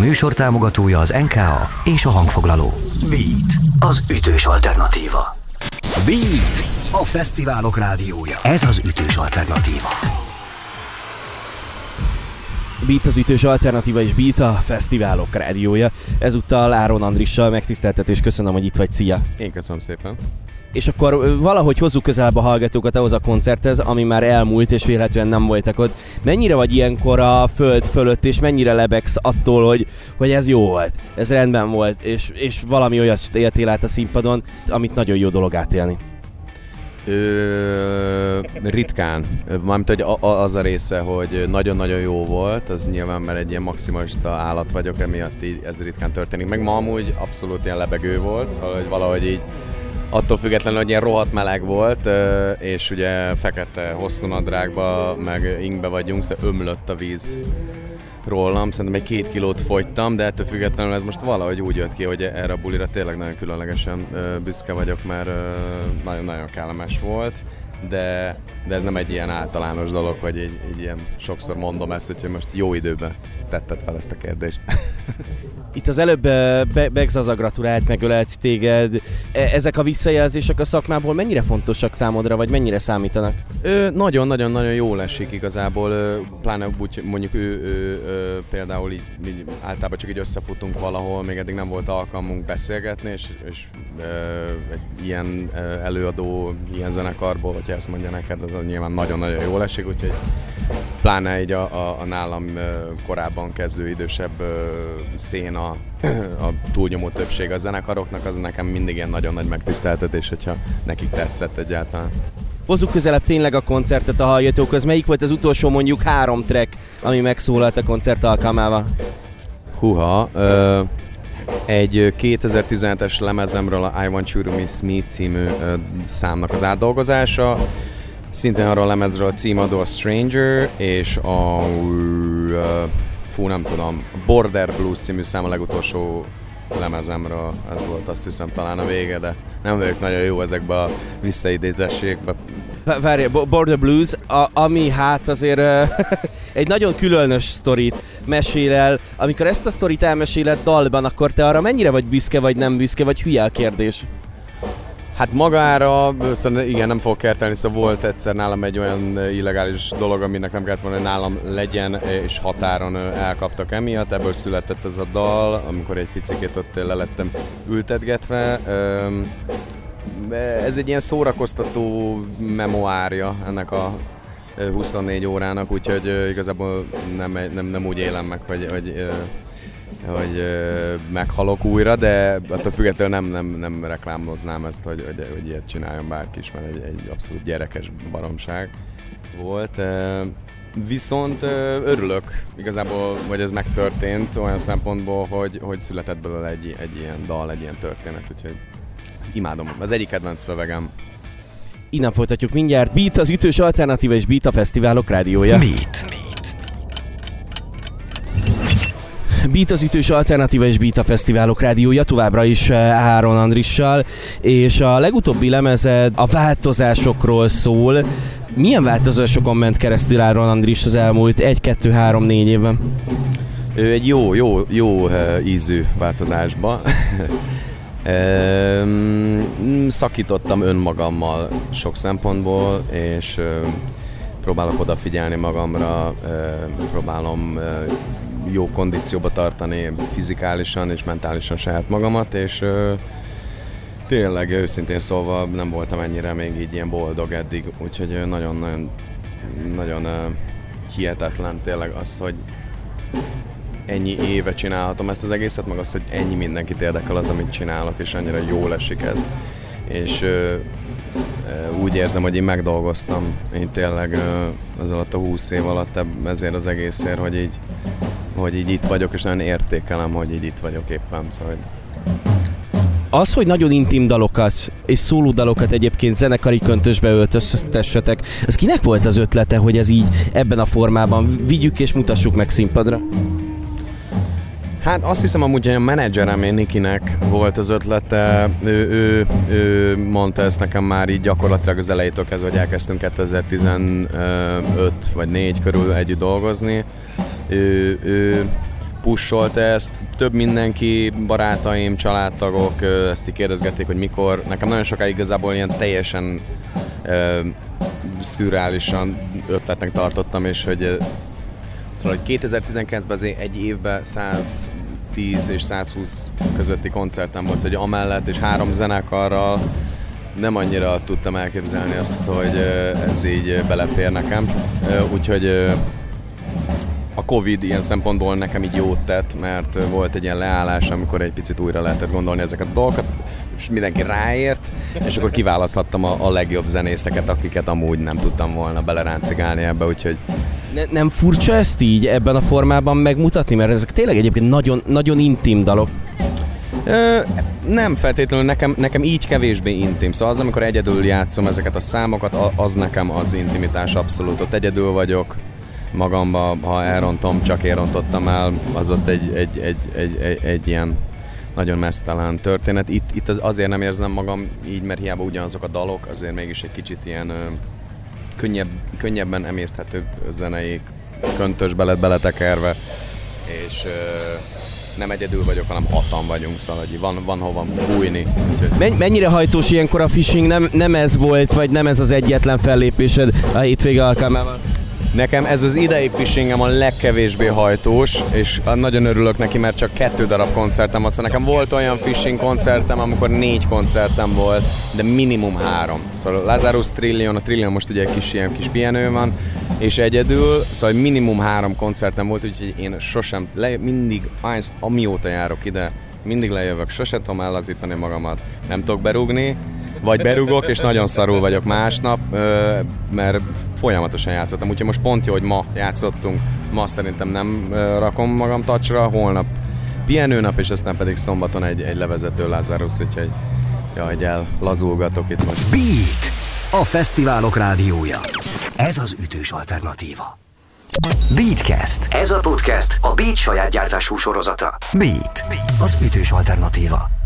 műsor támogatója az NKA és a hangfoglaló. Beat, az ütős alternatíva. Beat, a fesztiválok rádiója. Ez az ütős alternatíva. Beat az ütős alternatíva és Beat a fesztiválok rádiója. Ezúttal Áron Andrissal megtiszteltetés, köszönöm, hogy itt vagy, szia! Én köszönöm szépen. És akkor valahogy hozzuk közelebb a hallgatókat ahhoz a koncerthez, ami már elmúlt, és véletlenül nem voltak ott. Mennyire vagy ilyenkor a föld fölött, és mennyire lebegsz attól, hogy, hogy ez jó volt, ez rendben volt, és, és valami olyat éltél át a színpadon, amit nagyon jó dolog átélni? Ö, ritkán. Mármint, hogy a, a, az a része, hogy nagyon-nagyon jó volt, az nyilván, mert egy ilyen maximalista állat vagyok, emiatt így ez ritkán történik. Meg ma amúgy abszolút ilyen lebegő volt, szóval hogy valahogy így attól függetlenül, hogy ilyen rohadt meleg volt, és ugye fekete hosszú nadrágba, meg ingbe vagyunk, szóval ömlött a víz rólam, szerintem egy két kilót fogytam, de ettől függetlenül ez most valahogy úgy jött ki, hogy erre a bulira tényleg nagyon különlegesen büszke vagyok, mert nagyon-nagyon kellemes volt, de, de ez nem egy ilyen általános dolog, hogy így, így ilyen sokszor mondom ezt, hogy most jó időben tetted fel ezt a kérdést. Itt az előbb Begzaza gratulált, megölelt téged. E, ezek a visszajelzések a szakmából mennyire fontosak számodra, vagy mennyire számítanak? Nagyon-nagyon-nagyon jól esik igazából, pláne úgy mondjuk ő, ő, ő például így, így, általában csak így összefutunk valahol, még eddig nem volt alkalmunk beszélgetni, és, és ö, egy ilyen előadó, ilyen zenekarból, hogyha ezt mondja neked, az nyilván nagyon-nagyon jól esik, úgyhogy pláne így a, a, a nálam korábban kezdő idősebb széna, a túlnyomó többség a zenekaroknak, az nekem mindig ilyen nagyon nagy megtiszteltetés, hogyha nekik tetszett egyáltalán. Hozzuk közelebb tényleg a koncertet a hallgatókhoz. Melyik volt az utolsó mondjuk három track, ami megszólalt a koncert alkalmával? Huha, ö, egy 2017-es lemezemről a I Want You To Miss Me című ö, számnak az átdolgozása, Szintén arról a lemezről a címadó a Stranger, és a... fú, nem tudom, Border Blues című szám a legutolsó lemezemről, ez volt azt hiszem talán a vége, de nem vagyok nagyon jó ezekbe a visszaidézességbe. Várj, Border Blues, a, ami hát azért egy nagyon különös sztorit mesél el. Amikor ezt a sztorit elmeséled dalban, akkor te arra mennyire vagy büszke, vagy nem büszke, vagy hülye a kérdés? Hát magára, szóval igen, nem fog kertelni, szóval volt egyszer nálam egy olyan illegális dolog, aminek nem kellett volna, hogy nálam legyen, és határon elkaptak emiatt, ebből született ez a dal, amikor egy picit ott le lettem ültetgetve. Ez egy ilyen szórakoztató memoárja ennek a 24 órának, úgyhogy igazából nem, nem, nem úgy élem meg, hogy, hogy hogy meghalok újra, de attól függetlenül nem, nem, nem reklámoznám ezt, hogy, hogy, hogy ilyet csináljon bárki is, mert egy, egy abszolút gyerekes baromság volt. Viszont örülök igazából, hogy ez megtörtént olyan szempontból, hogy, hogy született belőle egy, egy ilyen dal, egy ilyen történet, úgyhogy imádom. Az egyik kedvenc szövegem. Innen folytatjuk mindjárt. Beat az ütős alternatíva és Beat a fesztiválok rádiója. Beat. Beat az ütős alternatíva és Beat a fesztiválok rádiója továbbra is eh, Áron Andrissal, és a legutóbbi lemezed a változásokról szól. Milyen változásokon ment keresztül Áron Andris az elmúlt 1-2-3-4 évben? Ő egy jó, jó, jó eh, ízű változásba. Szakítottam önmagammal sok szempontból, és próbálok odafigyelni magamra, próbálom jó kondícióba tartani fizikálisan és mentálisan saját magamat, és tényleg őszintén szólva nem voltam ennyire még így ilyen boldog eddig, úgyhogy nagyon-nagyon nagyon hihetetlen tényleg az, hogy ennyi éve csinálhatom ezt az egészet, meg az, hogy ennyi mindenkit érdekel az, amit csinálok, és annyira jól esik ez. És ö, úgy érzem, hogy én megdolgoztam én tényleg az alatt a húsz év alatt ezért az egészért, hogy így hogy így itt vagyok, és nagyon értékelem, hogy így itt vagyok éppen. Szóval, az, hogy nagyon intim dalokat és szóló dalokat egyébként zenekari köntösbe öltöztessetek, az kinek volt az ötlete, hogy ez így ebben a formában vigyük és mutassuk meg színpadra? Hát azt hiszem amúgy, hogy a menedzserem én Nikinek volt az ötlete, ő, ő, ő mondta ezt nekem már így gyakorlatilag az elejétől kezdve, hogy elkezdtünk 2015 vagy 4 körül együtt dolgozni. Ő, ő pusholt ezt. Több mindenki, barátaim, családtagok ezt így kérdezgették, hogy mikor. Nekem nagyon sokáig igazából ilyen teljesen uh, szürreálisan ötletnek tartottam, és hogy Szóval, hogy 2019-ben azért egy évben 110 és 120 közötti koncertem volt, hogy amellett és három zenekarral nem annyira tudtam elképzelni azt, hogy ez így belefér nekem. Úgyhogy a Covid ilyen szempontból nekem így jót tett, mert volt egy ilyen leállás, amikor egy picit újra lehetett gondolni ezeket a dolgokat, és mindenki ráért, és akkor kiválaszthattam a, a legjobb zenészeket, akiket amúgy nem tudtam volna beleráncigálni ebbe, úgyhogy ne, nem furcsa ezt így ebben a formában megmutatni? Mert ezek tényleg egyébként nagyon, nagyon intim dalok. Ö, nem feltétlenül, nekem, nekem így kevésbé intim. Szóval az, amikor egyedül játszom ezeket a számokat, az nekem az intimitás abszolút. Ott egyedül vagyok magamba, ha elrontom, csak én rontottam el, az ott egy, egy, egy, egy, egy, egy ilyen nagyon mesztelen történet. Itt, itt az, azért nem érzem magam így, mert hiába ugyanazok a dalok, azért mégis egy kicsit ilyen könnyebb, könnyebben emészthető zenei köntösbe lett beletekerve, és ö, nem egyedül vagyok, hanem hatan vagyunk, szóval van, van hova bújni. Úgyhogy... Mennyire hajtós ilyenkor a phishing? Nem, nem ez volt, vagy nem ez az egyetlen fellépésed a hétvége alkalmával? Nekem ez az idei fishingem a legkevésbé hajtós, és nagyon örülök neki, mert csak kettő darab koncertem van. Szóval nekem volt olyan fishing koncertem, amikor négy koncertem volt, de minimum három. Szóval Lazarus Trillion, a Trillion most ugye egy kis ilyen kis pihenő van, és egyedül, szóval minimum három koncertem volt, úgyhogy én sosem, le, mindig, amióta járok ide, mindig lejövök, sosem tudom ellazítani magamat, nem tudok berúgni, vagy berugok, és nagyon szarul vagyok másnap, mert folyamatosan játszottam. Úgyhogy most pont jó, hogy ma játszottunk, ma szerintem nem rakom magam tacsra, holnap pihenőnap, és aztán pedig szombaton egy, egy levezető Lazarus, úgyhogy jaj, el lazulgatok itt most. Beat! A fesztiválok rádiója. Ez az ütős alternatíva. Beatcast. Ez a podcast a Beat saját gyártású sorozata. Beat. Az ütős alternatíva.